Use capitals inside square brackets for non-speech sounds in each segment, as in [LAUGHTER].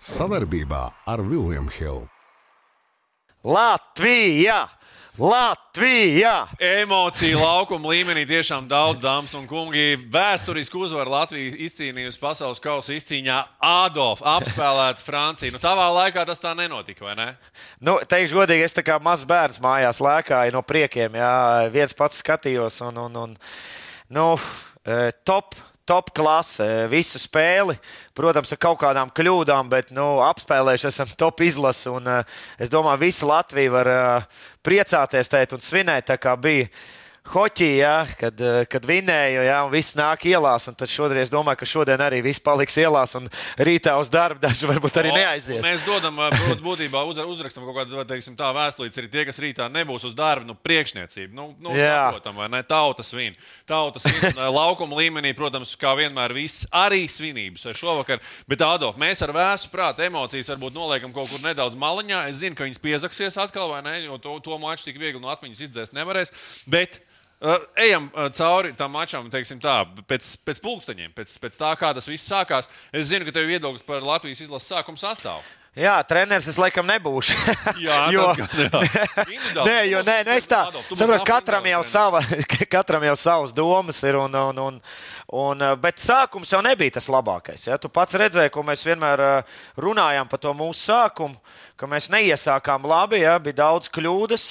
Savarbībā ar Vilniņu Hildu. Latvija! Latvija! Emociju laukuma līmenī tiešām daudz, dāmas un kungi. Vēsturiski uzvaru Latvija izcīnījusi pasaules kausa izcīņā Adolf, apspēlēt Franciju. Nu, tavā laikā tas tā nenotika, vai ne? Nu, teikšu godīgi, es tā kā mazs bērns mājās lēkāju no priekiem. Jā, viens pats skatījos un, un, un nu, eh, top top klase, visu spēli. Protams, ar kaut kādām kļūdām, bet nu, apspēlējuši esam top izlasi. Un, uh, es domāju, visa Latvija var uh, priecāties tēt un svinēt, tā kā bija hoķī, ja, kad, eh, kad vinēju, ja, un viss nāk ielās. Tad šodien es domāju, ka šodien arī viss paliks ielās, un rītā uz darbu daži varbūt arī neaizies. Mēs dodam, eh, būtībā uzrakstam kaut kādu teiksim, tā vēstulīti, arī tie, kas rītā nebūs uz darbu, nu, priekšniecība. Nu, nu, saprotam, vai ne? Tauta svin. Tauta svin. Laukuma līmenī, protams, kā vienmēr, viss arī svinības šovakar. Bet, Adolf, mēs ar vēsu prātu emocijas varbūt noliekam kaut kur nedaudz maliņā. Es zinu, ka viņas piezaksies atkal, vai ne? Jo to, to maču tik viegli no atmiņas izdzēst nevarēs. Bet ejam uh, cauri tam mačam, teiksim tā, pēc, pēc pulksteņiem, pēc, pēc tā, kā tas viss sākās. Es zinu, ka tev ir viedoklis par Latvijas izlases sākuma sastāvu. Jā, treneris es laikam nebūšu. [LAUGHS] jā, jo, gan, jā. nē, jo nē, nu es tā saprotu, katram jau, sava, [LAUGHS] katram jau savas domas ir. Un, un, un, un, uh, bet sākums jau nebija tas labākais. Ja? Tu pats redzēji, ko mēs vienmēr runājām par to mūsu sākumu, ka mēs neiesākām labi, ja? bija daudz kļūdas.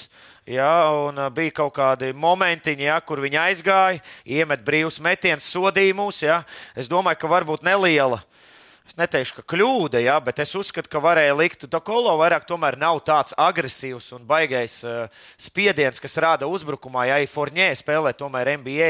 Ja, un bija kaut kādi momentiņi, ja, kur viņi aizgāja, iemet brīvs metiens, sodīja mūs. Ja. Es domāju, ka varbūt neliela Es neteikšu, ka kļūda, ja, bet es uzskatu, ka varēja likt. Dokolo vairāk tomēr nav tāds agresīvs un baigais uh, spiediens, kas rada uzbrukumā. Ja Fornē spēlē tomēr NBA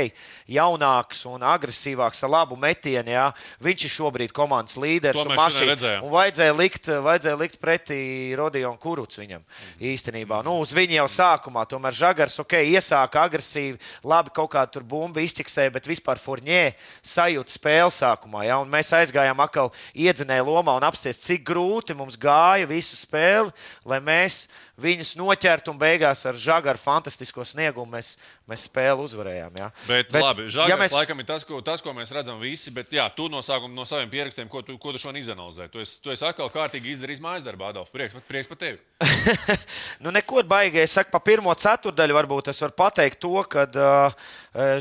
jaunāks un agresīvāks ar labu metienu, ja, viņš ir šobrīd komandas līderis un mašīna. Un vajadzēja likt, vajadzēja likt pretī Rodionu Kurucu viņam mm. īstenībā. Nu, uz viņu jau sākumā, tomēr Žagars, ok, iesāka agresīvi, labi kaut kā tur bumba izķiksēja, bet vispār Fornē sajūta spēles sākumā. Ja, un mēs aizgājām atkal iedzinēja lomā un apspriest, cik grūti mums gāja visu spēli, lai mēs viņus noķertu un beigās ar žagaru fantastisko sniegumu mēs, mēs spēli uzvarējām. Ja? Bet, bet labi, žagars ja mēs... laikam ir tas ko, tas, ko mēs redzam visi, bet jā, tu no sākuma no saviem pierakstiem, ko tu, ko tu šodien izanalizē. Tu esi, tu esi atkal kārtīgi izdarījis mājas darbā, Adolf. Prieks, prieks par tevi. [LAUGHS] nu, neko baigi. Es saku, pa pirmo ceturdaļu varbūt es varu pateikt to, ka uh,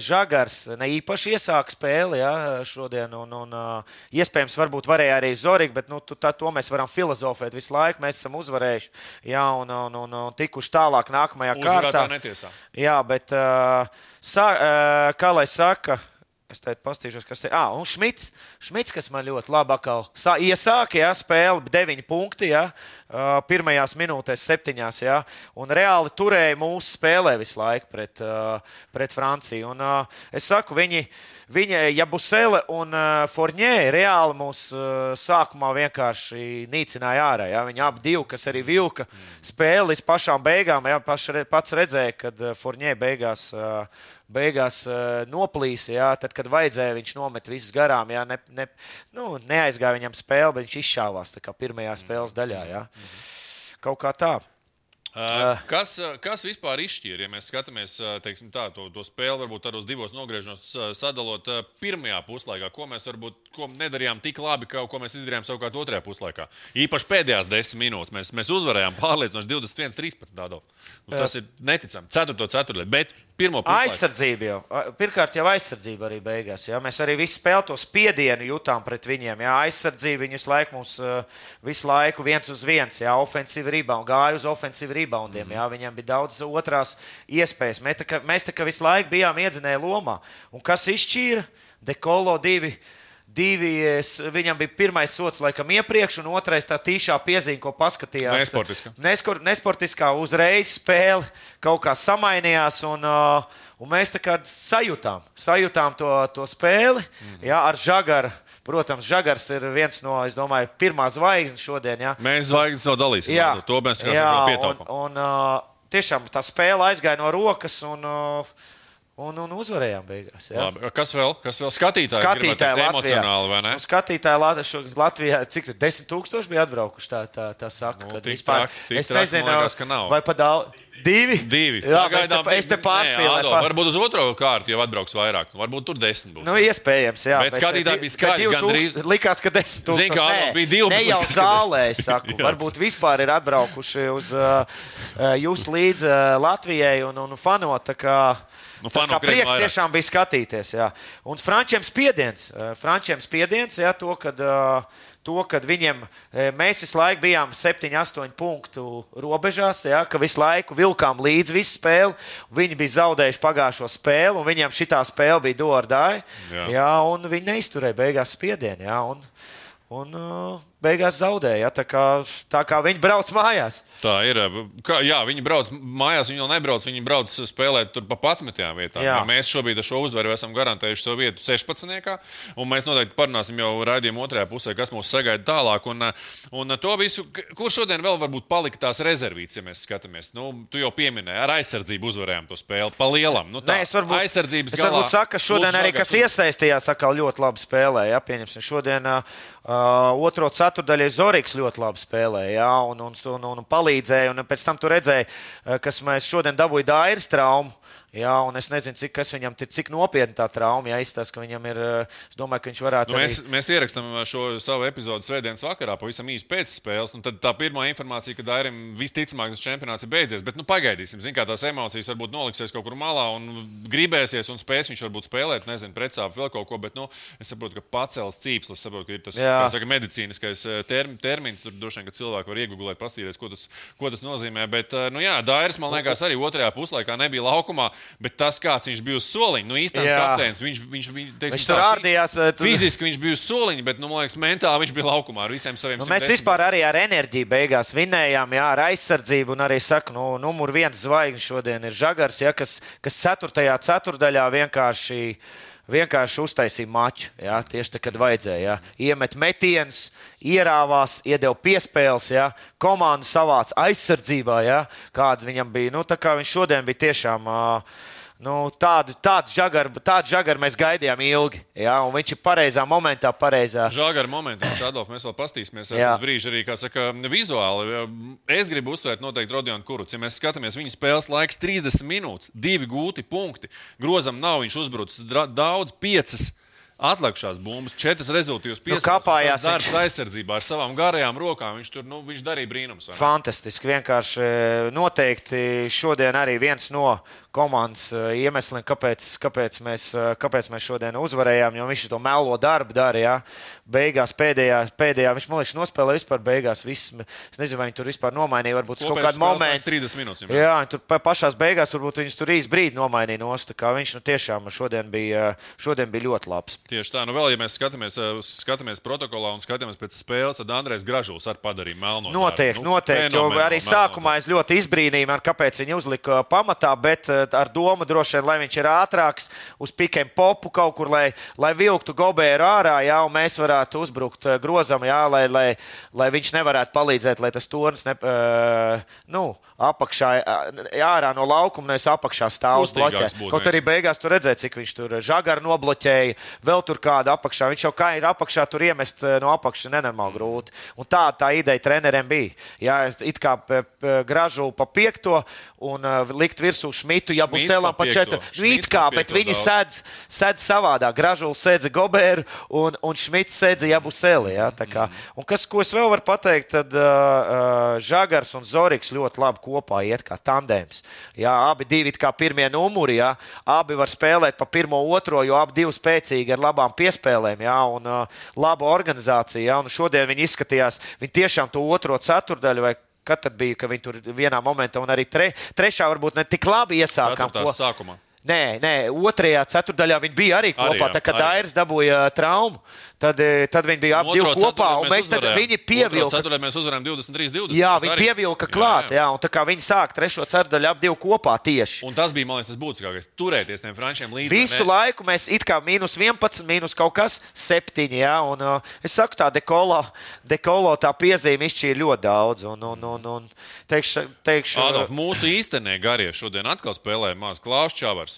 žagars ne īpaši iesāka spēli ja, šodien. Un, un, uh, iespējams, varbūt varēja arī Zorika, bet nu, tu, tā, to mēs varam filozofēt visu laiku. Mēs esam uzvarējuši. Ja, un, un, un, un tikuši tālāk nākamajā kārtā. Netiesā. Jā, bet uh, sā, uh, kā lai saka. Es teicu, pastīšos, kas ir. Ah, un Šmits, Šmits, kas man ļoti labi atkal sā, iesāka, ja, spēle 9 punkti, ja, uh, pirmajās minūtēs, 7. Ja, un reāli turēja mūsu spēlē visu laiku pret, uh, pret Franciju. Un, uh, es saku, viņi, Viņa, ja Busele un Forņē reāli mūs sākumā vienkārši nīcināja ārā. Ja? Viņi abi divi, kas arī vilka spēli līdz pašām beigām, ja? Paš, pats redzēja, kad Forņē beigās. Uh, beigās uh, noplīsa. Jā, tad, kad vajadzēja, viņš nomet visus garām. Jā, ne, ne, nu, neaizgāja viņam spēle, bet viņš izšāvās pirmajā spēles daļā. Jā. Kaut kā tā. Uh, kas, kas vispār izšķīra, ja mēs skatāmies teiksim, tā, to, to spēli, varbūt tādos divos nogriežos sadalot pirmajā puslaikā, ko mēs varbūt ko nedarījām tik labi, kā, ko mēs izdarījām savukārt otrajā puslaikā. Īpaši pēdējās desmit minūtes mēs, mēs uzvarējām pārliecinoši 21, 13. Dado. Nu, tas ir neticami. Ceturto ceturtdienas, bet pirmo puslaiku. Aizsardzība jau. Pirmkārt, jau aizsardzība arī beigās. Jā. Mēs arī visu spēli to spiedienu jutām pret viņiem. Jā. Aizsardzība viņus laiku mums visu laiku viens uz viens, jā, ofensīva rība un gāja uz ofensīvu reboundiem. Mm -hmm. Jā, viņam bija daudz otrās iespējas. Mēs tā kā, mēs tā kā visu laiku bijām iedzinēji lomā. Un kas izšķīra? Dekolo divi. Divi, es, viņam bija pirmais sots, laikam, iepriekš, un otrais tā tīšā piezīme, ko paskatījās. Nesportiskā. Neskor, nesportiskā uzreiz spēle kaut kā samainījās, un, uh, un mēs tā kā sajūtām, sajūtām to, to spēli mm jā, ar žagaru Protams, Žagars ir viens no, es domāju, pirmā zvaigznes šodien. Ja. Mēs zvaigznes to dalīsim. Jā, to mēs pietaupām. Un, un, uh, tiešām tā spēle aizgāja no rokas. Un, uh, Un, un uzvarējām beigās. Ja? Labi, kas vēl? Kas vēl skatītāji? Skatītāji. Emocionāli, vai ne? Nu, skatītāji Latvijā, Latvijā cik tur desmit tūkstoši bija atbraukuši, tā, tā, tā saka. Nu, vispār, trāk, es nezinu, liekas, vai pa daudz. Divi. Divi. Jā, Pagaidām es te, es te. Nē, Ado, Varbūt uz otro kārtu jau atbrauks vairāk. Varbūt tur desmit būs. Nu, iespējams, jā. Bet skatītāji bija skaļi, gandrīz- Likās, ka desmit tūkstoši. Zini, kā, Nē, bija divi, Ne bet jau zālē, es [LAUGHS] saku. Varbūt vispār ir atbraukuši uz uh, uh, jūs līdz uh, Latvijai un, un fanot. Nu, tā kā prieks vairāk. tiešām bija skatīties. Jā. Un Frančiem spiediens. uh, Frančiem spiediens, jā, to, kad, uh, to, kad viņiem, eh, mēs visu laiku bijām 7, 8 punktu robežās, ja, ka visu laiku vilkām līdzi visu spēli. Viņi bija zaudējuši pagājušo spēli, un viņiem šī spēle bija. Jā, un viņi neizturēja beigās spiedienu. Jā, un, un uh, beigās zaudēja. Ja, tā, kā, tā kā viņi brauc mājās. Tā ir. Kā, jā, viņi brauc mājās, viņi vēl nebrauc. Viņi brauc spēlēt tur pa 11. vietā. Jā. Jā. Mēs šobrīd ar šo uzvaru esam garantējuši savu vietu 16. Un mēs noteikti parunāsim jau raidījuma otrajā pusē, kas mūs sagaida tālāk. Un, un to visu, kur šodien vēl varbūt palika tās rezervītas, ja mēs skatāmies. Nu, tu jau pieminēji, ar aizsardzību uzvarējām to spēli. Pa lielam. Nu, tā, Nē, es varbūt, aizsardzības es varbūt saku, ka šodien arī kas un- iesaistījās, atkal ļoti labi spēlēja. Ja, pieņemsim, šodien uh, otro ceturdaļu Zorgs ļoti labi spēlēja ja, un, un, un, un palīdzēja. Un pēc tam tu redzēji, uh, kas mēs šodien dabūjām Dairas traumu. Jā, un es nezinu, cik, kas viņam ir, cik nopietna tā trauma. Jā, izstāsta, ka viņam ir. Es domāju, ka viņš varētu. Nu, arī- mēs, mēs ierakstām šo savu epizodu svētdienas vakarā, pavisam īsi pēc spēles. Nu, tad tā pirmā informācija, ka Dairim visticamāk tas čempionāts ir beidzies. Bet nu, pagaidīsim, Zin, kā tās emocijas varbūt noliksies kaut kur malā un gribēsies un spēs viņš varbūt spēlēt, nezinu, pretsāpju vēl kaut ko. Bet nu, es saprotu, ka pacēlis cīpslis, saprotu, ka ir tas saka, medicīniskais eh, term, termins. Tur droši vien, ka cilvēki var iegūt, paskatīties, ko tas, ko tas nozīmē. Bet, eh, nu, jā, Dairis man liekas, arī otrajā puslaikā nebija laukumā. Bet tas, kāds viņš bija uz soliņa, nu īstenībā kapteinis, viņš, viņš, viņš, teiksim, Viņš tur ārdījās, eh, tur- Fiziski viņš bija uz soliņa, bet, nu, man liekas, mentāli viņš bija laukumā ar visiem saviem Nu, mēs 110. vispār arī ar enerģiju beigās vinējām, jā, ar aizsardzību. Un arī saku, nu, numur viens zvaigznes šodien ir Žagars, ja, kas, kas ceturtajā ceturdaļā vienkārši. Vienkārši uztaisīja maču. Jā, tieši tā, kad vajadzēja. Jā. Iemet metienus, ierāvās, iedeva piespēles, jā. komanda savāca aizsardzībā, jā. kāda viņam bija. Nu, tā kā viņš šodien bija tiešām. ā, Nu, tādu, tādu, žagaru, tādu žagaru mēs gaidījām ilgi. Jā, un viņš ir pareizā momentā, pareizā. Žāgara momentā, Adolf, mēs vēl paskatīsimies uz brīdi, arī, saka, vizuāli. Es gribu uzsvērt noteikti Rodionu Kurucu. Ja mēs skatāmies, viņa spēles laiks 30 minūtes, divi gūti punkti. Grozam nav viņš uzbrucis daudz, piecas. Atlikušās bumbas, četras rezultātus piespēlēs. kāpājās darbs viņš. aizsardzībā ar savām garajām rokām. Viņš tur nu, viņš darīja ne? Fantastiski. Vienkārši e, noteikti šodien arī viens no komandas e, iemesliem, kāpēc, kāpēc, mēs, e, kāpēc mēs šodien uzvarējām. Jo viņš to melo darbu darīja. Beigās pēdējā, pēdējā viņš man liekas, nospēlēja vispār beigās. Viss, es nezinu, vai viņi tur vispār nomainīja. Varbūt uz kaut kādu momentu. 30 minūtes. Jā, viņi tur pa- pašās beigās varbūt viņus tur īsti brīdi nomainīja nost. Viņš nu, tiešām šodien bija, šodien bija ļoti labs. Tieši tā, nu vēl, ja mēs skatāmies, eh, skatāmies protokolā un skatāmies pēc spēles, tad Andrēs Gražulis arī padarīja melno. Noteikti, darbu. Nu, noteikti. Jo fenomenāli arī melno sākumā es ļoti izbrīnīju, ar kāpēc viņi uzlika pamatā, bet eh, ar domu droši vien, lai viņš ir ātrāks uz pikiem popu kaut kur, lai, lai vilktu gobēru ārā, jā, un mēs varētu uzbrukt eh, grozam, jā, lai, lai, lai viņš nevarētu palīdzēt, lai tas turns ne, uh, nu, apakšā, ā, ārā no laukuma, nevis apakšā stāv uz bloķē. Kaut arī beigās tur redzēja, cik viņš tur žagaru nobloķēja, vēl tur kāda apakšā. Viņš jau kā ir apakšā, tur iemest eh, no apakšas nenormāli grūti. Un tā tā ideja treneriem bija. Jā, it kā gražu pa piekto un likt virsū šmitu, ja būs elam pa četru. Nu, it kā, bet viņi sēdz, sēdz savādāk. Gražu sēdza Goberu un, un Šmits sēdza Jabuseli. Tā kā. un kas, ko es vēl varu pateikt, tad uh, uh, Žagars un Zorigs ļoti labi kopā iet kā tandēms. Jā, abi divi kā pirmie numuri, jā, abi var spēlēt pa pirmo, otro, jo abi divi spēcīgi ar labām piespēlēm, jā, un uh, labu organizāciju. Jā, un šodien viņi izskatījās, viņi tiešām to otro ceturdaļu vai kad bija, ka viņi tur vienā momentā un arī tre, trešā varbūt ne tik labi iesākām. Ceturtās sākumā. Nē, nē, otrajā ceturdaļā viņi bija arī kopā. Arī, jā, tā kā. Dairis dabūja traumu, tad, tad viņi bija abi kopā. Mēs tad viņi pievilka. Ceturtajā mēs uzvarējām 23, 20. Jā, viņi arī- pievilka klāt. Jā, un tā kā viņi sāk trešo ceturdaļu abi kopā tieši. Un tas bija, man liekas, tas būtiskākais. Turēties tiem frančiem līdzi. Visu ne? laiku mēs it kā mīnus 11, mīnus kaut kas 7. Jā, un, uh, es saku, tā dekolo, dekolo tā piezīme izšķīra ļoti daudz. Un, un, un, un teikšu, teikšu, Adolf, mūsu īstenē garie šodien atkal spēlēja maz Klaus Čavars.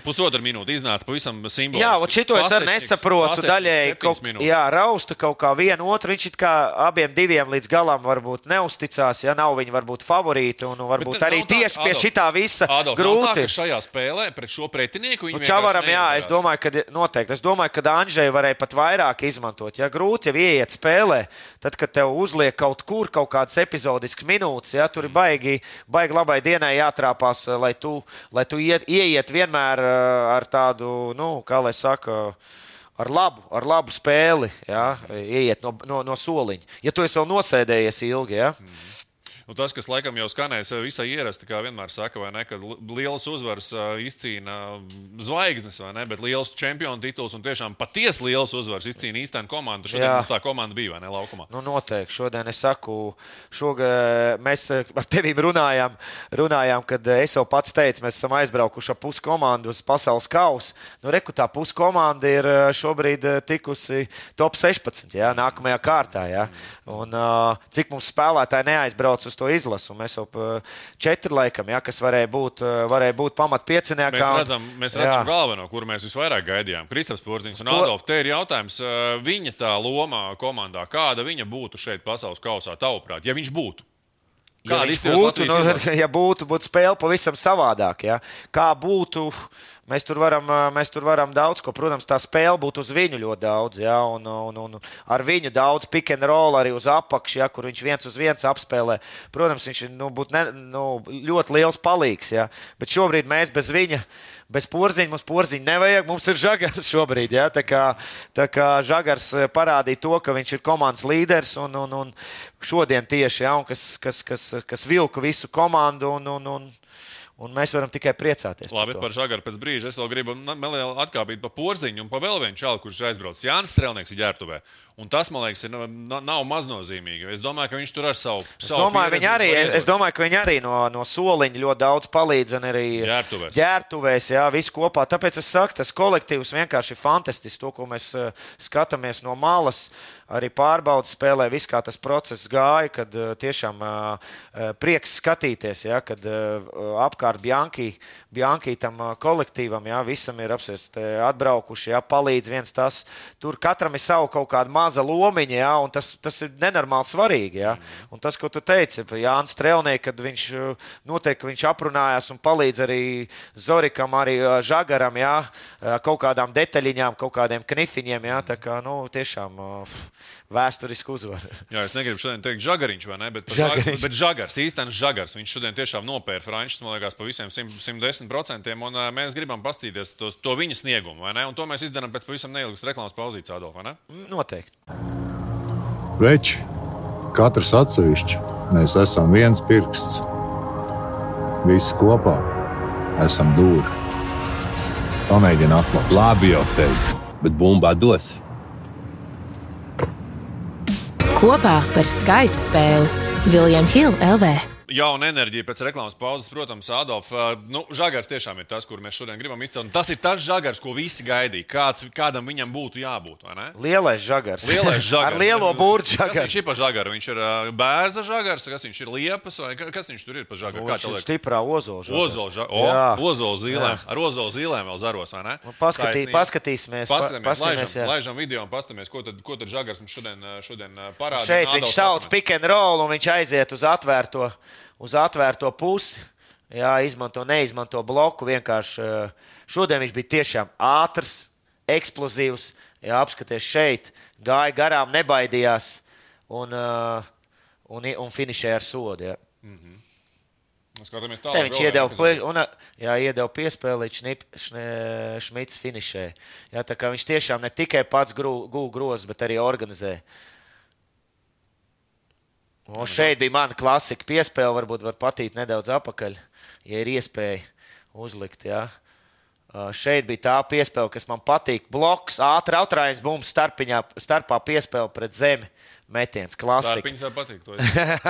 Pusotru minūti iznāca pavisam simboliski. Jā, un šito es arī nesaprotu. Daļēji kaut, jā, rausta kaut kā vienu otru. Viņš it kā abiem diviem līdz galam varbūt neusticās. Ja nav viņi varbūt favorīti. Un varbūt Bet, arī tieši tā, pie Adolf, šitā visa Adolf, grūti. Tā, šajā spēlē pret šo pretinieku viņi nu, Čavaram, jā, es domāju, ka noteikti. Es domāju, ka Anžēju varēja pat vairāk izmantot. Ja grūti jau ieiet spēlē, tad, kad tev uzliek kaut kur kaut kādas epizodiskas minūtes, ja tur ir baigi, baigi labai dienai jātrāpās, lai tu, lai tu iet, ieiet vienā vienmēr eh, ar tādu, nu, kā lai saka, ar labu, ar labu spēli, ja, ieiet no, no, no soliņa. Ja tu esi vēl nosēdējies ilgi, ja. Mm. Nu, tas, kas laikam jau skanēs visai ierasti, kā vienmēr saka, ne, kad liels uzvaras izcīna zvaigznes, vai ne? Bet liels čempionu tituls un tiešām patiesi liels uzvaras izcīna īstenā komanda. Šodien Jā. mums tā komanda bija, vai ne, laukumā? Nu, noteikti. Šodien es saku, šogad mēs ar tevīm runājām, runājām, kad es jau pats teicu, mēs esam aizbraukuši ar pusi komandu uz pasaules kausu. Nu, reku tā pusi komanda ir šobrīd tikusi top 16, jā, nākamajā kārtā. Jā. Un, cik mums spēlētāji neaizbrauc uz to izlasu. Mēs jau četri laikam, ja, kas varēja būt, varēja būt pamat pieciniekā. Mēs redzam, mēs redzam galveno, kuru mēs visvairāk gaidījām. Kristaps Porziņš un Adolf. Te ir jautājums, viņa tā loma komandā, kāda viņa būtu šeit pasaules kausā, tavuprāt, ja viņš būtu? Kāda ja būtu, nu, [LAUGHS] ja būtu, būtu spēle pavisam savādāk. Ja? Kā būtu, Mēs tur, varam, mēs tur varam daudz ko. Protams, tā spēle būtu uz viņu ļoti daudz. Ja, un, un, un ar viņu daudz pick and roll arī uz apakšu, ja, kur viņš viens uz viens apspēlē. Protams, viņš nu, būtu ne, nu, ļoti liels palīgs. Ja. Bet šobrīd mēs bez viņa, bez porziņa, mums porziņa nevajag. Mums ir žagars šobrīd. Ja. Tā kā, tā kā žagars parādīja to, ka viņš ir komandas līderis un, un, un šodien tieši, ja, un kas, kas, kas, kas vilka visu komandu. Un, un, un, Un mēs varam tikai priecāties. Labi, par, par žagaru pēc brīža. Es vēl gribu atkāpīt pa porziņu un pa vēl vienu čalu, kurš aizbraucis. Jānis Strelnieks ir ģērbtuvē. Un tas, man liekas, ir, nav maznozīmīgi. Es domāju, ka viņš tur ar savu. Es domāju, viņi arī, es domāju, ka viņi arī no, no soliņa ļoti daudz palīdz. Arī ģērbtuvēs. ģērbtuvēs, jā, viss kopā. Tāpēc es saku, tas kolektīvs vienkārši ir fantastisks. To, ko mēs uh, skatāmies no malas, arī pārbaudas spēlē, viss kā tas process gāja, kad uh, tiešām uh, prieks skatīties, ja, kad apkārt Bjanki, Bjanki tam kolektīvam, ja, visam ir apsiest atbraukuši, ja, palīdz viens tas. Tur katram ir savu kaut kādu mazu maza lomiņa, ja, un tas, tas ir nenormāli svarīgi. Ja. Un tas, ko tu teici, Jānis Strelnieks, kad viņš noteikti viņš aprunājās un palīdz arī Zorikam, arī Žagaram, ja, kaut kādām detaļiņām, kaut kādiem knifiņiem. Ja, tā kā, nu, tiešām vēsturisku uzvaru. Jā, es negribu šodien teikt žagariņš, vai ne? Bet, žagariņš. bet žagars, īstenis žagars. Viņš šodien tiešām nopēra Frančs, man liekas, pa visiem 110%. Un uh, mēs gribam pastīties tos, to viņa sniegumu, vai ne? Un to mēs izdarām pēc pavisam neilgas reklāmas pauzītes, Adolf, vai ne? Noteikti. Veči, katrs atsevišķi, mēs esam viens pirksts. Visi kopā esam dūri. Pamēģini atklāt. Labi jau teicu, bet bumbā dos kopā par skaistu spēli Viljams Hilde LV jauna enerģija pēc reklāmas pauzes. Protams, Adolf, nu, žagars tiešām ir tas, kur mēs šodien gribam izcelt. Tas ir tas žagars, ko visi gaidīja. Kāds, kādam viņam būtu jābūt? Lielais žagars. Lielais žagars. Ar lielo burbuļu žagaru. Viņš ir pa žagaru. Viņš ir bērza žagars, kas viņš ir liepas, vai kas viņš tur ir pa žagaru? Kā viņš ir stiprā ozola žagars. Ozola, zīlēm. Ar ozola zīlēm vēl zaros, vai ne? Nu, paskatī, paskatīsimies. Paskatīsimies, paskatīsimies laižam, laižam video un paskatīsimies, ko tad, ko tad žagars mums šodien, šodien parāda. Šeit viņš sauc pick and roll un viņš aiziet uz atvērto uz atvērto pusi. Jā, izmanto, neizmanto bloku. Vienkārši eh, šodien viņš bija tiešām ātrs, eksplozīvs. Jā, apskaties šeit, gāja garām, nebaidījās un, uh, un, un finišēja ar sodu. Jā. Mm -hmm. Skatāmies tālāk. Viņš iedeva, plie, un, jā, iedeva piespēli, Šmits finišēja. Jā, tā kā viņš tiešām ne tikai pats gūl grozus, bet arī organizēja. Un šeit bija mana klasika piespēle, varbūt var patīt nedaudz apakaļ, ja ir iespēja uzlikt. Ja. Uh, šeit bija tā piespēle, kas man patīk. Bloks, ātri autrājums, bumbu starpiņā, starpā piespēle pret zemi. Metiens, klasika. Starpiņš tev patīk.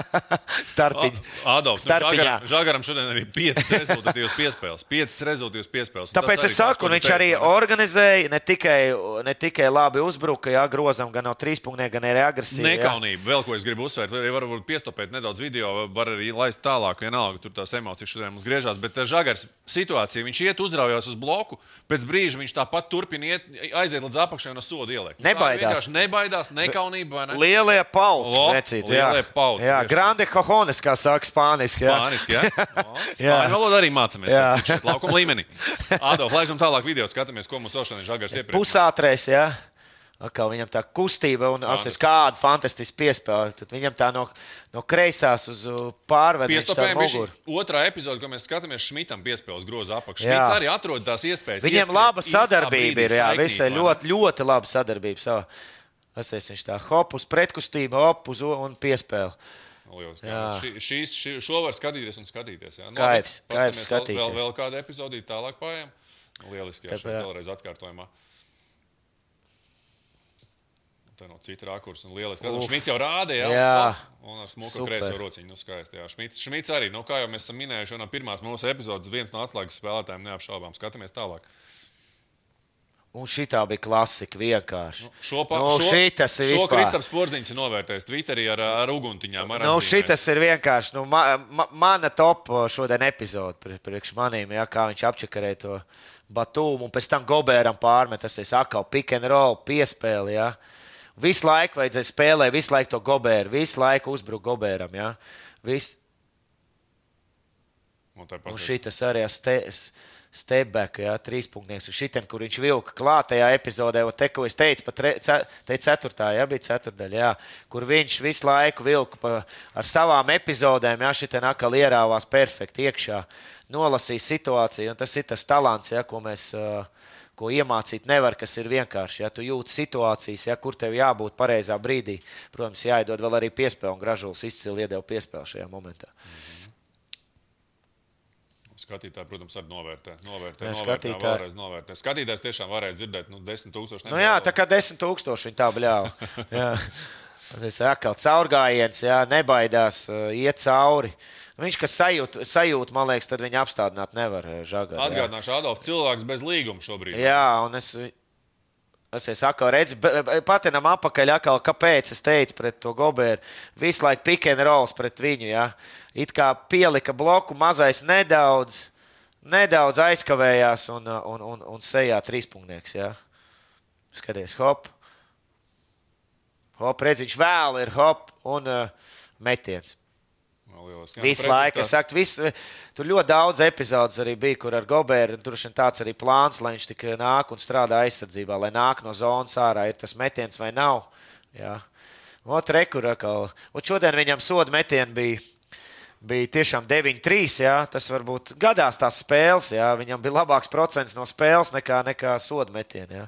[LAUGHS] Starpiņš. Ādams, nu, Starpiņā. Žagaram, šodien arī 5 rezultātīvas piespēles. 5 rezultātīvas piespēles. Tāpēc es saku, un viņš teici, arī organizēja ne tikai, ne tikai labi uzbruka, jā, grozam gan no trīspunktiem, gan arī agresīvi. jā. Nekaunība. Vēl ko es gribu uzsvērt, arī varbūt piestopēt nedaudz video, var arī laist tālāk, vienalga, tur tās emocijas šodien mums griežās. Bet eh, Žagars situācija, viņš iet uzraujās uz bloku, pēc brīža viņš tāpat turpina iet, aiziet līdz apakšai un uz sodu ielikt. Nebaidās. Tā vienkārši Nebaidās, nekaunība, ne? Lielie pauti, O, vecīt, jā. pauti, Jā, grande cojones, kā saka spāniski. jā. Spāniski, Jā. [LAUGHS] Spāņu valodu arī mācāmies. Šeit Laukuma līmenī. [LAUGHS] Ādolf, laizam tālāk video, skatāmies, ko mums šodien Žagars iepriekš. Pusātrais, jā. Atkal viņam tā kustība un apsies, kāda fantastiska piespēle. Tad viņam tā no, no kreisās uz muguru. otrā epizode, ko mēs skatāmies, Šmitam piespēles groza apakšā. Šmits arī atrod tās iespējas. Viņiem ieskrien laba sadarbība ir. Jā, visai ļoti, ļoti laba sadarbība. Savā. Asies, viņš tā hop uz pretkustību, hop uz un piespēli. Ši, šīs, ši, šo var skatīties un skatīties. Jā. Nu, kaifs paskatāmies skatīties. Vēl, vēl, kādu epizodī tālāk pājām. Lieliski, Tāpēc, šeit vēlreiz atkārtojumā. Tā no cita rakursa un lieliski. Uf. Uh, Šmits jau rādīja, Jā. un ar smuku kreiso rociņu. Nu, skaisti, jā. Šmits, Šmits arī, nu, kā jau mēs esam minējuši, no pirmās mūsu epizodes, viens no atslēgas spēlētājiem neapšaubām. Skatāmies tālāk. Un šī tā bija klasika vienkārši. Šo pa- Nu, šo- šitas ir vispār. Kristaps Porziņš ir novērtējis Twitterī ar, ar uguntiņām. Ar Nu, šitas ir vienkārši nu, ma, ma, mana top šodien epizode pri- priekš manīm, ja, kā viņš apčakarēja to batūmu un pēc tam Gobēram pārmet, tas ir atkal pick and roll, piespēle. Ja. Visu laiku vajadzēja spēlēt, visu laiku to Gobēru, visu laiku uzbrukt Gobēram. Ja. Vis, Un un pasaka. šitas arī ste, stepback, ja, trīspunktnieks. Un šitien, kur viņš vilka klātajā epizodē, o te, ko es teicu, pat re, ce, te ceturtā, ja, bija ceturdaļa, jā, kur viņš visu laiku vilka pa, ar savām epizodēm, ja šitien atkal ierāvās perfekti iekšā, nolasīja situāciju, un tas ir tas talants, ja, ko mēs. Ko iemācīt nevar, kas ir vienkārši. Ja tu jūti situācijas, ja, kur tev jābūt pareizā brīdī, protams, jāiedod vēl arī piespēle. Un Gražulis izcili iedeva piespēli šajā momentā. Skatītāji, protams, arī novērtē. novērtē, Jā, novērtē skatītāji. vēlreiz novērtē. Skatītājs tiešām varēja dzirdēt, nu, 10 tūkstoši. Nu, jā, tā kā desmit tūkstoši viņi tā bļāva. [LAUGHS] Tas ir atkal caurgājiens, jā, nebaidās, uh, iet cauri. Viņš, kas sajūt, sajūt, man liekas, tad viņa apstādināt nevar žagāt. jā. Atgādināšu, Adolf, cilvēks bez līguma šobrīd. Jā, un es, es, be- be- patinam apakaļ, atkal, kāpēc es teicu pret to Goberu. Visu laiku pick and rolls pret viņu, jā. It kā pielika bloku, mazais nedaudz, nedaudz aizkavējās un, uh, un, un, un sejā trīspunknieks, jā. Skaties, hop. Hop, redz, viņš vēl ir hop un uh, metiens. Nu, Visu laiku, es saku, visu, tur ļoti daudz epizodes arī bija, kur ar Goberu tur šeit tāds arī plāns, lai viņš tik nāk un strādā aizsardzībā, lai nāk no zonas ārā, ir tas metiens vai nav. Jā. Otra rekurā, un šodien viņam soda metieni bija. Bija tiešām 9-3. Jā. Tas varbūt gadās tās spēles. Jā. Viņam bija labāks procents no spēles nekā, nekā soda metiena.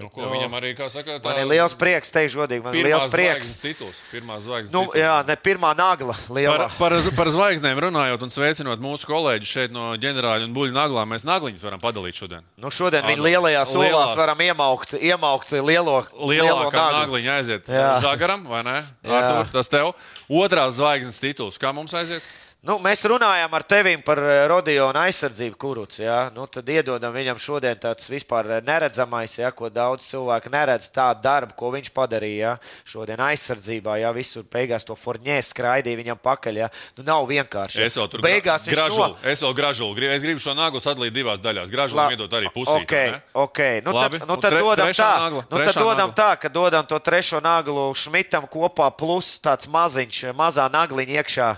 Nu, ko viņam arī, kā saka, tā Man ir liels prieks, teikšu, godīgi. Man ir liels prieks. tituls. Pirmā zvaigznes Nu, tituls. jā, ne pirmā nagla. Lielā. Par, par, par zvaigznēm runājot un sveicinot mūsu kolēģus šeit no ģenerāļa un buļbuļsaktas naglām, mēs nagliņus varam padalīt šodien. Nu, šodien Ā, viņa nu, lielajās lielās. varam iemaukt, iemaukt lielo, lielo Lielākā naglu. nagliņa aiziet. Žagaram, vai ne? Artur, tas tev. Otrās zvaigznes tituls. Kā mums aiziet? Nu, mēs runājām ar tevi par eh, Rodionu aizsardzību, kurus. Ja? Nu, tad iedodam viņam šodien tāds vispār eh, neredzamais, ja? ko daudz cilvēku neredz, tādu darbu, ko viņš padarīja. Ja? Šodien aizsardzībā, ja visur beigās to forņē skraidīja viņam pakaļ. Ja? Nu, nav vienkārši. Es vēl tur beigās gražulu. no- Es vēl. Gribu, es gribu šo naglu sadalīt divās daļās. Gražulu La- iedot arī pusī. Okay, okay. Nu, Labi. tad, nu, Un tad tre- dodam, tā, nagla, nu, tad dodam nagla. tā, ka dodam to trešo naglu Šmitam kopā, plus tāds maziņš, mazā nagliņa iekšā,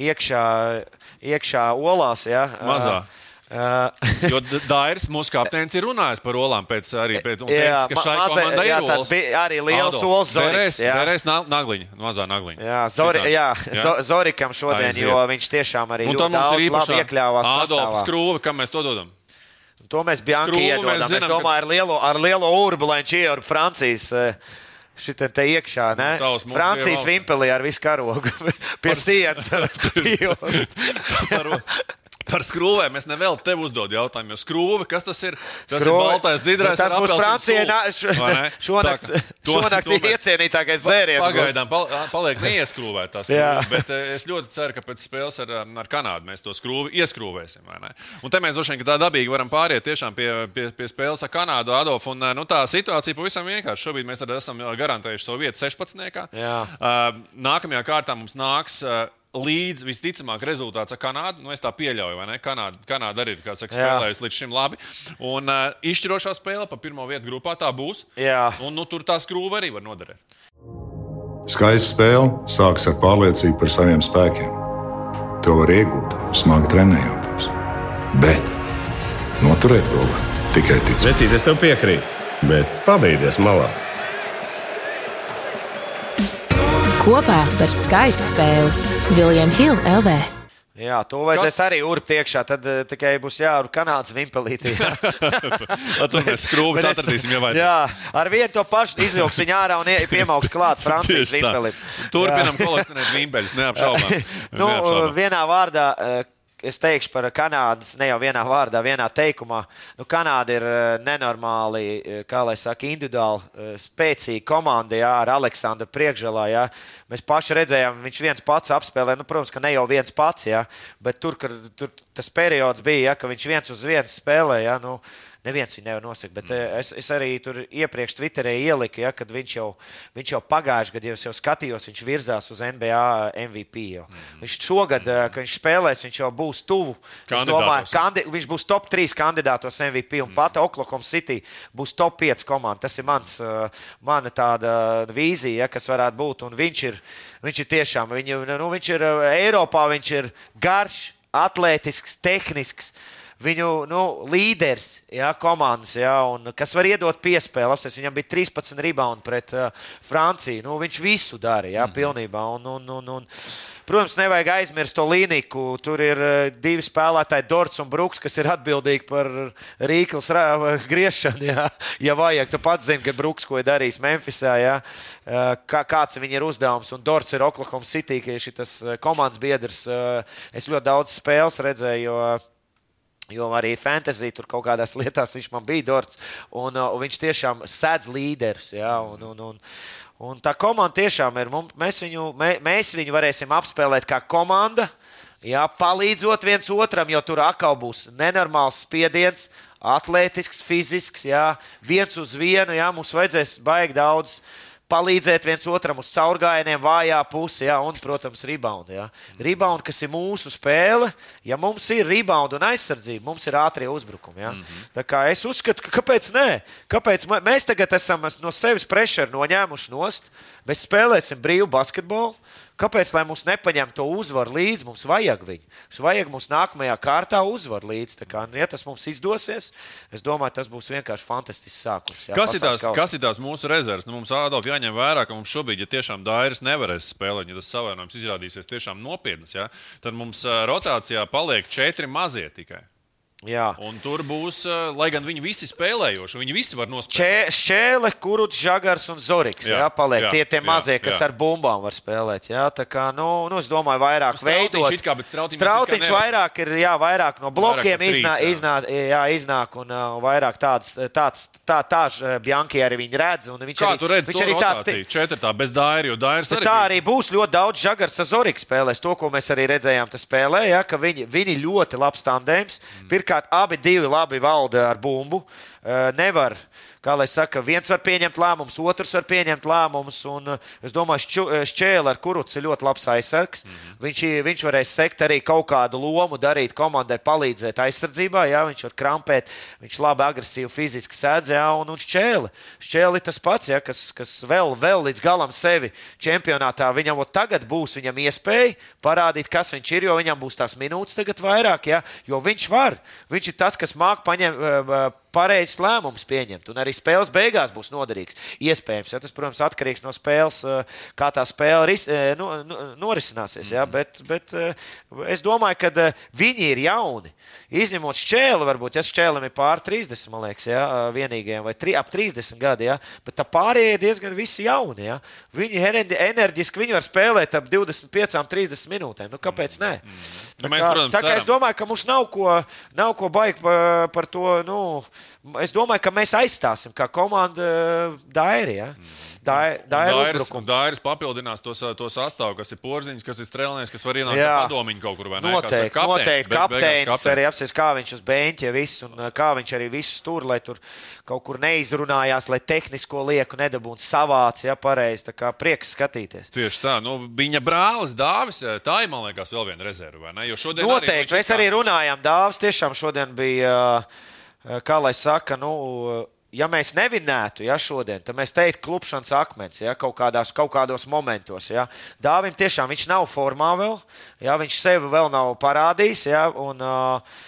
iekšā, iekšā olās. Ja? Mazā. Uh, Jo Dairis, mūsu kapteinis, ir runājis par olām pēc arī pēc, un Jā, teicis, ka ma- šai mazai- jā, tāds bija arī liels Zoriks, derēs- derēs na- nagliņa, mazā nagliņa. Jā, Zori, jā, jā. Zorikam šodien, jo viņš tiešām arī ļoti daudz iekļāvās. Adolfa sastāvā. skrūve, kam mēs to dodam. To mēs bijām Skrūvu mēs iedodam. Es domāju, ar lielo, ar lielo urbu, lai viņš ieur Francijas. eh, Šitā te iekšā, ne? Nu, tavs mums Francijas vimpelī ar visu karogu [LAUGHS] pie sienas. [LAUGHS] [LAUGHS] Par, Par skrūvēm es nevēlu tev uzdot jautājumu. Jo skrūve, kas tas ir? Tas Skrūve. ir baltais, zidrais. Tas būs Francijai nā- š- vai ne? [LAUGHS] šonakt, šonakt iecienītākais dzēriens. Pagaidām pal paliek neieskrūvēta tā Jā. skrūve, bet eh, es ļoti ceru, ka pēc spēles ar, um, ar Kanādu mēs to skrūvi ieskrūvēsim. vai ne? Un te mēs droši vien ka tā dabīgi varam pāriet tiešām pie, pie, pie spēles ar Kanādu, Adolfu. Un, eh, nu, tā situācija pavisam vienkārši. Šobrīd mēs arī esam eh, garantējuši savu vietu 16. Jā. Uh, Nākamajā kārtā mums nāks. uh, Līdz visticamāk, rezultāts ar Kanādu. Nu, es tā pieļauju, vai ne? Kanāda, Kanāda arī ir kā saka, spēlējusi līdz šim labi. Un uh, izšķirošā spēle pa pirmo vietu grupā tā būs. Jā. Un nu, tur tā skrūve arī var noderēt. Skaista spēle sākas ar pārliecību par saviem spēkiem. To var iegūt, smagi trenējoties. Bet noturēt to var tikai ticēt. Vecīt, es tev piekrītu, bet pabeigties malā. Kopā par skaistu spēli Viljams Hilde LV. Jā, to vajadzēs Kas- arī urbt iekšā. Tad uh, tikai būs jārunā kanādas vimpelītī. [LAUGHS] Tad mēs es- [LAUGHS] atradīsim, ja vajag. Jā, ar vienu to pašu izvilks viņu ārā un ie- [LAUGHS] piemauks klāt Francijas vimpelim. Turpinam kolekcionēt vimbeļus, neapšaubām. Nu, Neapšaubām. vienā vārdā. eh, Es teikšu par Kanādas, ne jau vienā vārdā, vienā teikumā. Nu, Kanāda ir eh, nenormāli, eh, kā lai saka, individuāli eh, spēcīga komanda, jā, ar Aleksandru priekšgalā. Jā. Mēs paši redzējām, viņš viens pats apspēlē, nu, protams, ka ne jau viens pats, jā, bet tur, kur, tur tas periods bija, jā, ka viņš viens uz viens spēlē. Jā, nu, Neviens viņu nevar nosakt, bet mm. es, es arī tur iepriekš Twitterī ieliku, ja, kad viņš jau, viņš jau pagājušajā gadā, jau skatījos, viņš virzās uz NBA MVP. Jau. Mm. Viņš šogad, mm. kad viņš spēlēs, viņš jau būs tuvu. Es. Domāju, kandi, viņš būs top 3 kandidātos MVP, un mm. pat Oklahoma City būs top 5 komanda. Tas ir mans, uh, mana tāda vīzija, ja, kas varētu būt. Un viņš ir, viņš ir tiešām, viņu, nu, viņš ir uh, Eiropā, viņš ir garš, atletisks, tehnisks. Viņu nu, līderis, jā, komandas, jā, un, kas var iedot piespēli. Apsies, viņam bija 13 rebound pret uh, Franciju. Nu, viņš visu darīja, jā, mm -hmm. pilnībā. Un, un, un, un, protams, nevajag aizmirst to līniju. Tur ir uh, divi spēlētāji, Dorts un Brooks, kas ir atbildīgi par rīkles griešanu. Jā. Ja vajag, tu pats zini, ka Brooks ko ir darījis Memphisā. Jā. Uh, Kā, kāds viņam ir uzdevums, un Dorts ir Oklahoma City, ka ir šis komandas biedrs. Uh, Es ļoti daudz spēles redzēju. Jo, Jo arī fantāzija tur kaut kādās [LAUGHS] lietās viņš man bija dārts. Un, uh, un viņš tiešām sēdz līderus. Ja, un, un, un, un tā komanda tiešām ir. Mēs, viņu, mē, mēs viņu varēsim apspēlēt kā komanda. Jā, palīdzot viens otram, jo tur atkal būs nenormāls spiediens, atletisks, fizisks, jā, viens uz vienu. Jā, mums vajadzēs baigt daudz palīdzēt viens otram uz caurgājieniem, vājā pusē, ja, un, protams, rebound. Ja. Rebound, kas ir mūsu spēle, ja mums ir rebound un aizsardzība, mums ir ātrie uzbrukumi. Ja. Mm -hmm. Tā kā es uzskatu, ka kāpēc nē? Kāpēc mē- mēs tagad esam no sevis pressure noņēmuši nost, mēs spēlēsim brīvu basketbolu. Kāpēc lai mums nepaņem to uzvaru līdzi? Mums vajag viņu. Mums vajag mums nākamajā kārtā uzvaru līdzi. Tā Kā, nu, ja tas mums izdosies, es domāju, tas būs vienkārši fantastisks sākums. jā, Kas ir, tās, kausā. kas ir tās mūsu rezerves? Nu, mums Ādolf jāņem vērā, ka mums šobrīd, ja tiešām Dairis nevarēs spēlēt, ja tas savainojums izrādīsies tiešām nopietns, ja, tad mums ā, rotācijā paliek četri mazie tikai. Jā. Un tur būs, ā, lai gan viņi visi spēlējoši, viņi visi var nospēlēt. Šķēle, kurš žagars un zoriks. Jā, Jā, jā, paliek jā, tie, tie jā, mazie, kas jā. ar bumbām var spēlēt. Jā, tā kā, nu, nu, es domāju, vairāk veidot. kā, Strautiņš Strautiņš vairāk ir, jā, vairāk no blokiem Vairāk trīs, iznāk, jā. iznāk, jā, iznāk un uh, vairāk tāds, tāds, tā, tā, tā Bjanki arī viņi redz. un Viņš Kā arī, tu redzi, viņš arī tāds. rotāciju? Četrtā bez Daira, jo Bet arī tā arī būs ļoti daudz žagars ar Zorika spēlēs. To, ko mēs arī redzējām, tas spēlē, ja, ka viņi, viņi ļoti labs tandēms. Pirmkārt, abi divi labi valda ar bumbu. Eh, Nevar, kā lai saka, viens var pieņemt lēmumus, otrs var pieņemt lēmumus. Un, eh, es domāju, eh, šķēle ar kurucu ir ļoti labs aizsargs. Viņš, i- viņš varēs sekt arī kaut kādu lomu, darīt komandai, palīdzēt aizsardzībā. Jā, viņš var krampēt, viņš labi agresīvi fiziski sēdz, jā, un, un šķēle. Šķēle ir tas pats, jā, kas, kas vēl, vēl līdz galam sevi čempionātā. Viņam ot tagad būs viņam iespēja parādīt, kas viņš ir, jo viņam būs tās minūtes tagad vairāk, jā, jo viņš var. Viņš ir tas, kas māk paņemt. Pareizs lēmums pieņemt, un arī spēles beigās būs noderīgs. Iespējams, ja tas, protams, atkarīgs no spēles, eh, kā tā spēle ris, eh, no, no, norisināsies. Ja? Bet, bet eh, es domāju, ka viņi ir jauni. Izņemot šķēli, varbūt, ja šķēlim ir pār 30, man liekas, ja, vienīgajiem, vai tri, ap 30 gadi, ja, bet tā pārējie ir diezgan visi jauni. Ja. Viņi enerģiski, viņi var spēlēt ap 25, 30 minūtēm. Nu, kāpēc nē? Nu, mēs, kā, protams, tā kā es domāju, ka mums nav ko, nav ko baigt par, par to. Nu, es domāju, ka mēs aizstāsim kā komanda eh, Dairi. Ja? Dairi Dairis. Dairis papildinās to, to sastāvu, kas ir porziņš, kas ir strēlnieks, kas var ienākt padomiņu kaut kur? Kā Noteikti, kapteinis, noteikti. Kapteinis arī apsies, kā viņš uz beņķa viss un uh, kā viņš arī visus tur, lai tur kaut kur neizrunājās, lai tehnisko lieku nedabūtu savāc, ja pareizi. Tā kā prieks skatīties. Tieši tā, nu, viņa brālis Dāvis, eh, tā ir, man liekas, vēl viena rezerve. vai ne? Jo šodien arī, Noteikti. nu, Mēs arī runājām. Dāvs tiešām šodien bija, uh, kā lai saka, nu. uh, Ja mēs nevinētu, ja šodien, tad mēs teiktu, klupšanas akmens, ja kaut, kādās, kaut kādos momentos. Ja. Dāvim tiešām viņš nav formā vēl, ja viņš sevi vēl nav parādījis. Ja, un, uh,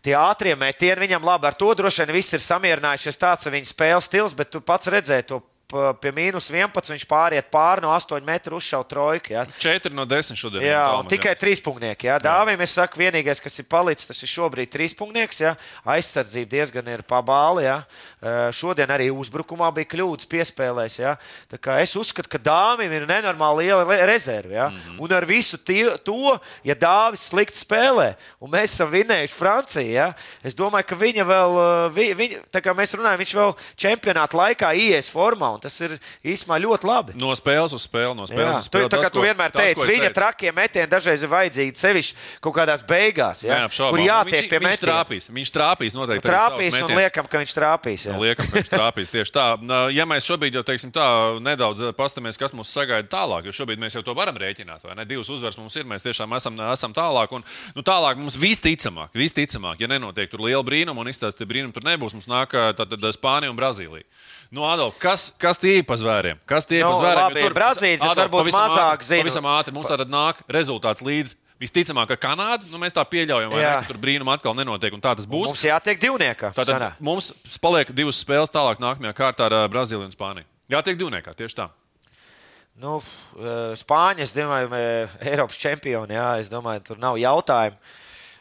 Tie ātrie metieni viņam labi ar to droši vien viss ir samierinājušies. Tāds ir viņa spēles stils, bet tu pats redzēji to pie mīnus 11. Viņš pāriet pāri no 8 metru uzšaut trojku. Ja. 4 no 10 šodien. Jā, un tikai trīspunktiņnieki. Jā, Dāvim, es saku, vienīgais, kas ir palicis, tas ir šobrīd trīspunktiņnieks. Jā, aizsardzība diezgan ir pabāli. Eh, Šodien arī uzbrukumā bija kļūdas piespēlēs. Kā Es uzskatu, ka Dāvim ir nenormāli liela rezerve. Jā. Mm. -hmm. Un ar visu tie, to, ja Dāvis slikti spēlē, un mēs esam vinējuši Franciju, jā, es domāju, ka viņa vēl, vi, viņa, tā kā mēs runājam, viņš vēl čempionāta laikā ies formā, un tas ir īstenībā ļoti labi. No spēles uz spēli. No spēles Jā, uz tu, spēli. tā kā Tas, tu vienmēr tas, teici, es viņa teicu. trakie metieni dažreiz ir vajadzīgi sevišķi kaut kādās beigās, ja, Neapšaubām. kur Nu, jātiek viņš, pie viņš metiena. trāpīs. Viņš trāpīs noteikti. Trāpīs un liekam, ka viņš trāpīs. Jā. Liekam, ka viņš trāpīs [LAUGHS] tieši tā. Ja mēs šobrīd jau teiksim, tā, nedaudz paskatāmies, kas mūs sagaida tālāk, jo šobrīd mēs jau to varam rēķināt? Divas uzvaras mums ir, mēs tiešām esam, esam tālāk. Un, nu, tālāk mums visticamāk, visticamāk, ja nenotiek tur liela brīnuma un izstāsta brīnuma, tur nebūs. Mums nāk ā, tātad Spānija un Brazīlija. Nu, Adolf, kas, kas tie ir pa zvēriem? Kas tie ir Nu, pa zvēriem? labi, tur- Brazīlijas varbūt pavisam mazāk zinu. Pavisam ātri mums tātad nāk rezultāts līdzi. Visticamāk, ar Kanādu nu, mēs tā pieļaujam, ne, ka tur brīnuma atkal nenotiek, un tā tas būs. Mums jātiek divniekā. Tātad sanā. mums paliek divas spēles tālāk, nākamajā kārtā ar ā, Brazīliju un Spāniju. Jā, tiek divniekā, tieši tā. Nu, eh, Spāņi, es domāju, eh, Eiropas čempioni. Jā, es domāju, tur nav jautājumu.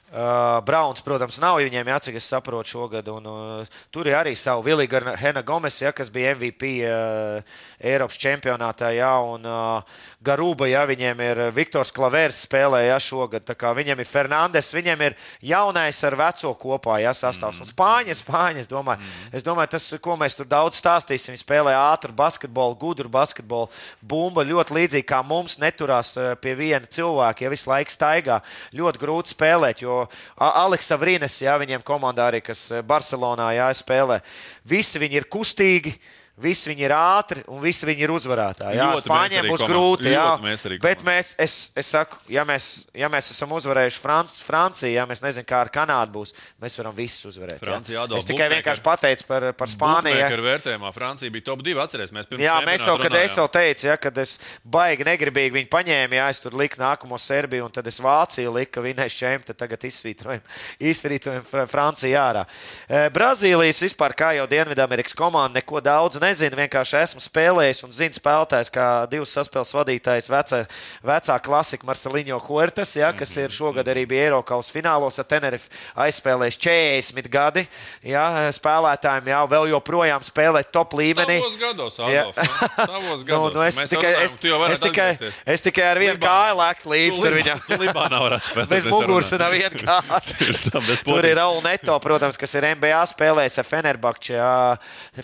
Uh, Brauns, protams, nav viņiem, jā, cik es saprotu, šogad. Un, uh, tur ir arī savu Viliju Hena Gomes, ja, kas bija MVP uh, Eiropas čempionātā. Jā, un uh, Garūba, ja viņiem ir Viktors Klavērs spēlē ja, šogad. Viņiem ir Fernandes, viņiem ir jaunais ar veco kopā ja, sastāvs. Un Spāņi ir Spāņi. Es domāju, es domāju, tas, ko mēs tur daudz stāstīsim, viņi spēlē ātru basketbolu, gudru basketbolu. Bumba ļoti līdzīgi kā mums neturās eh, pie viena cilvēka, ja visu laiku staigā. Ļoti grūti spēlēt, jo Aleksa Vrīnes, jā, viņiem komandā arī, kas eh, Barcelonā jā, spēlē, visi viņi ir kustīgi. Visi viņi ir ātri un visi viņi ir uzvarētāji. Jā, Spāņiem būs komanda. grūti. Jā, meistarīga bet mēs, es, es saku, ja mēs, ja mēs esam uzvarējuši Franc, Franciju, ja mēs nezinām, kā ar Kanādu būs, mēs varam visus uzvarēt. Francija, Adolf, es tikai bookmaker. vienkārši pateicu par, par Spāniju. Ar vērtējumā Francija bija top 2. Atcerēsimies, pirms Jā, mēs jau, kad es runājām. jau teicu, ja, kad es baigi negribīgi viņu paņēmu, ja es tur liku nākamo Serbiju, un tad es Vāciju liku, ka vinēs čempionu, tad tagad izsvītrojam, [LAUGHS] izsvītrojam Fra- Franciju ārā. E, Brazīlijas vispār, kā jau Dienvidamerikas komanda, neko daudz nezinu. Vienkārši esmu spēlējis un zinu spēlētājs, kā divas saspēles vadītājs, vecā, vecā klasika Marceliņo Huertas, ja, kas ir šogad arī bija Eiropas finālos ar Tenerife aizspēlējis 40 gadi. Ja, spēlētājiem jau vēl joprojām spēlē top līmenī. Tavos gados. Adolf. nu, Tavos gados. [LAUGHS] Nu, nu es, Mēs tikai, es, es, tikai, es tikai ar vienu kāju lēktu līdzi Tu tur viņam. Libānā varētu [LAUGHS] spēlēt. Bez muguras. Tieši [LAUGHS] tā, bez Tur ir Raul Neto, protams, kas ir NBA spēlējis ar Fenerbahčē.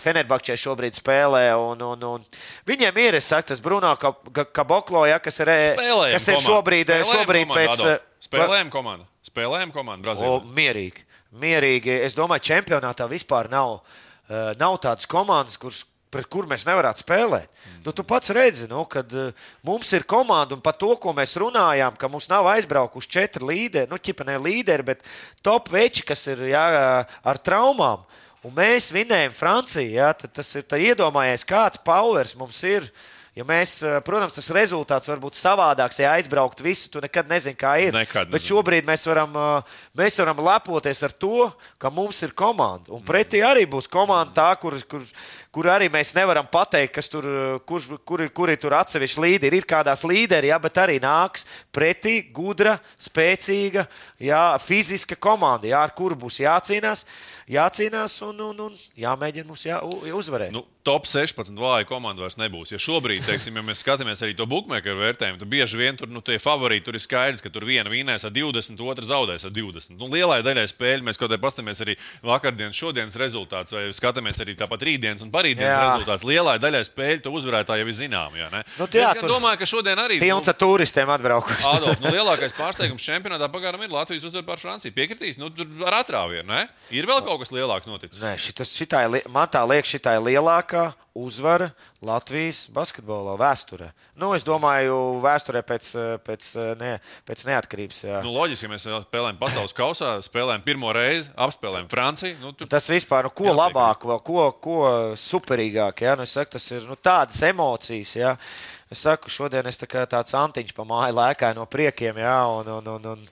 Fenerbahčē šobrīd spēlē. Un, un, un viņiem ir, es saku, tas Bruno Kaboklo, ja, kas ir, Spēlējam kas ir šobrīd, Spēlējam šobrīd komandu, pēc. Adolf. Spēlējam komandu. Spēlējam komandu Brazīlijā. mierīgi. mierīgi. Es domāju, ka čempionātā vispār nav, uh, nav tādas komandas, kuras pret kur mēs nevarētu spēlēt. Mm. Nu, tu pats redzi, nu, kad uh, mums ir komanda, un par to, ko mēs runājām, ka mums nav aizbraukuši četri līderi, nu, ķipa ne līderi, bet top veči, kas ir jā, ar traumām. Un mēs vinējam Franciju. Jā, tad tas ir tad iedomājies, kāds powers mums ir. Ja mēs, eh, protams, tas rezultāts var būt savādāks, ja aizbraukt visu, tu nekad nezini, kā ir. Nekad Bet nezini. šobrīd mēs varam, uh, mēs varam lepoties ar to, ka mums ir komanda. Un pretī arī būs komanda tā, kur, kur, kur arī mēs nevaram pateikt, kas tur, kurš, kuri, kuri tur atsevišķi līderi ir, kādās līderi, jā, bet arī nāks pretī gudra, spēcīga, jā, fiziska komanda, jā, ar kuru būs jācīnās. Jācīnās un, un, un jāmēģina mums jā, uzvarēt. Nu, top 16 vāja komanda vairs nebūs. Ja šobrīd, teiksim, ja mēs skatāmies arī to bookmakeru vērtējumu, tad bieži vien tur nu, tie favorīti tur ir skaidrs, ka tur viena vinēs ar 20, otra zaudēs ar 20. Nu, lielai daļai spēļu mēs kaut kā paskatāmies arī vakardienas, šodienas rezultātus, vai skatāmies arī tāpat rītdienas un parītdienas rezultātus. Lielai daļai spēļu to uzvarētāju jau ir zinām. Jā, nu, jā, es domāju, ka šodien arī pilns ar nu, turistiem atbraukuši. Adolf, nu, [LAUGHS] lielākais pārsteigums čempionātā pagaidām ir Latvijas uzvara pār Franciju. Piekritīs, nu, tur ar atrāvienu, ne? Ir vēl kaut kas lielāks noticis. Nē, šitas, šitai, man tā liekas, šī ir lielākā uzvara Latvijas basketbolā vēsturē. Nu, es domāju, vēsturē pēc, pēc, ne, pēc neatkarības. Jā. Nu, loģiski, ja mēs spēlējam pasaules kausā, spēlējam pirmo reizi, apspēlējam Franciju. Nu, tur... Tas vispār, nu, ko labāk, vēl, ko, ko superīgāk, jā, nu, es saku, tas ir nu, tādas emocijas. Jā. Es saku, šodien es tā tāds antiņš pa māju lēkāju no priekiem, jā, un, un, un, un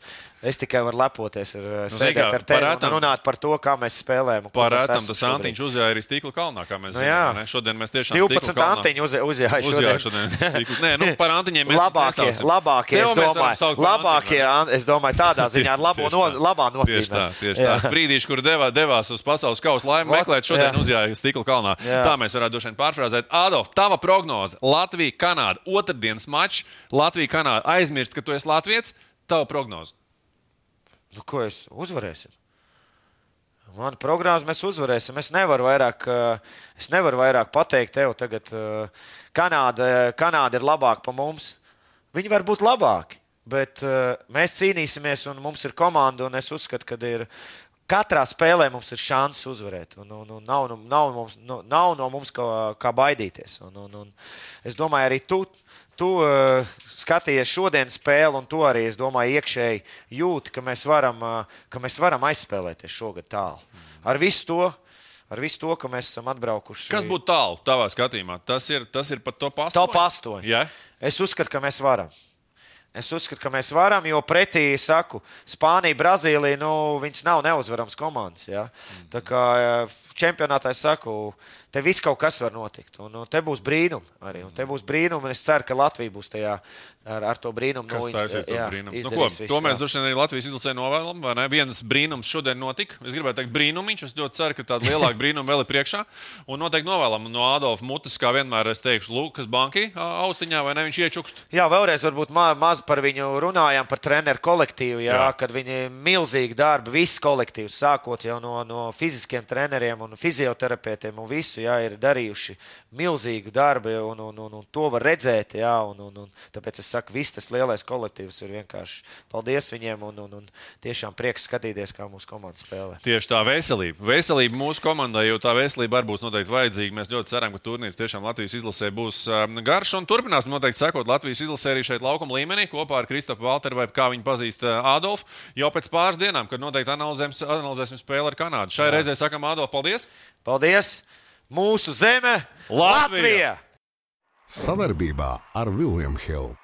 Es tikai varu lepoties ar, nu, sēdēt ar tevi un runāt par to, kā mēs spēlējam. Parētam, tas Antiņš uzjāja arī stīkla kalnā, kā mēs nu, zinām. Ne? Šodien mēs tiešām 12 Antiņu uz, uzjāja šodien. šodien Nē, nu, [LAUGHS] par Antiņiem mēs labākie, labākie, es domāju, labākie, es domāju, tādā ziņā ar labo, [LAUGHS] no, labā nozīmē. Tieši tā, tieši tā. Sprīdīši, kur devā, devās uz pasaules kausa laimi meklēt, šodien uzjāja stīkla kalnā. Tā mēs varētu droši vien pārfrāzēt. Adolf, tava prognoze Latvija, Kanāda, otrdienas mačs, Latvija, Kanāda. Aizmirst, ka tu esi Latvijas, tava prognoze. Nu, ko es uzvarēsim? Mana programma mēs uzvarēsim. Es nevaru vairāk, eh, es nevaru vairāk pateikt tev, tagad eh, Kanāda, Kanāda ir labāka par mums. Viņi var būt labāki, bet eh, mēs cīnīsimies un mums ir komanda. Es uzskatu, ka ir, katrā spēlē mums ir šāds uzvarēt. Un, un, un nav, nav, mums, nav no mums kā, kā baidīties. Un, un, un es domāju, arī tu tu uh, skaties šodienas spēli, un tu arī, es domāju, iekšēji jūti, ka mēs varam, uh, ka mēs varam aizspēlēties šogad tālu. Ar visu to. Ar visu to, ka mēs esam atbraukuši. Kas būtu tālu tavā skatījumā? Tas ir, tas ir pat top 8. Top 8. Yeah. Es uzskatu, ka mēs varam. Es uzskatu, ka mēs varam, jo pretī, saku, Spānija, Brazīlija, nu, viņas nav neuzvarams komandas. Ja? Tā kā čempionātā es saku, te viss kaut kas var notikt. Un, un te būs brīnumi arī. Un te būs brīnumi, un es ceru, ka Latvija būs tajā ar, ar to brīnumu. Kas no viņas, jā, nu, ko, visu, to mēs droši vien arī Latvijas izlasē novēlam, vai ne? Viens brīnums šodien notika. Es gribēju teikt brīnumiņš, es ļoti ceru, ka tāda lielāka [LAUGHS] brīnuma vēl ir priekšā. Un noteikti novēlam no Adolfa Mutes, kā vienmēr es teikšu, Lukas Banki austiņā, vai ne viņš iečukst. Jā, vēlreiz varbūt ma maz par viņu runājām, par treneru kolektīvu, jā, jā. kad viņi milzīgi darbi, viss kolektīvs, sākot jau no, no fiziskiem treneriem un fizioterapeitiem un visu, jā, ir darījuši milzīgu darbu, un, un, un, un to var redzēt. Jā, un, un, un, tāpēc es saku, viss tas lielais kolektīvs ir vienkārši paldies viņiem, un, un, un tiešām prieks skatīties, kā mūsu komanda spēlē. Tieši tā veselība. Veselība mūsu komandai, jo tā veselība arī būs noteikti vajadzīga. Mēs ļoti ceram, ka turnīrs tiešām Latvijas izlasē būs um, garš, un turpināsim noteikti sekot Latvijas izlasē arī šeit laukuma līmenī kopā ar Kristofu Valteru, vai kā viņu pazīst uh, Adolfu, jau pēc pāris dienām, kad noteikti analizēsim, analizēsim spēli ar Kanādu. Šai Jā. reizē sakam Adolfu, paldies! Paldies! Mūsu zeme, Latvija! Latvija! Savarbībā ar Vilnius Hilu.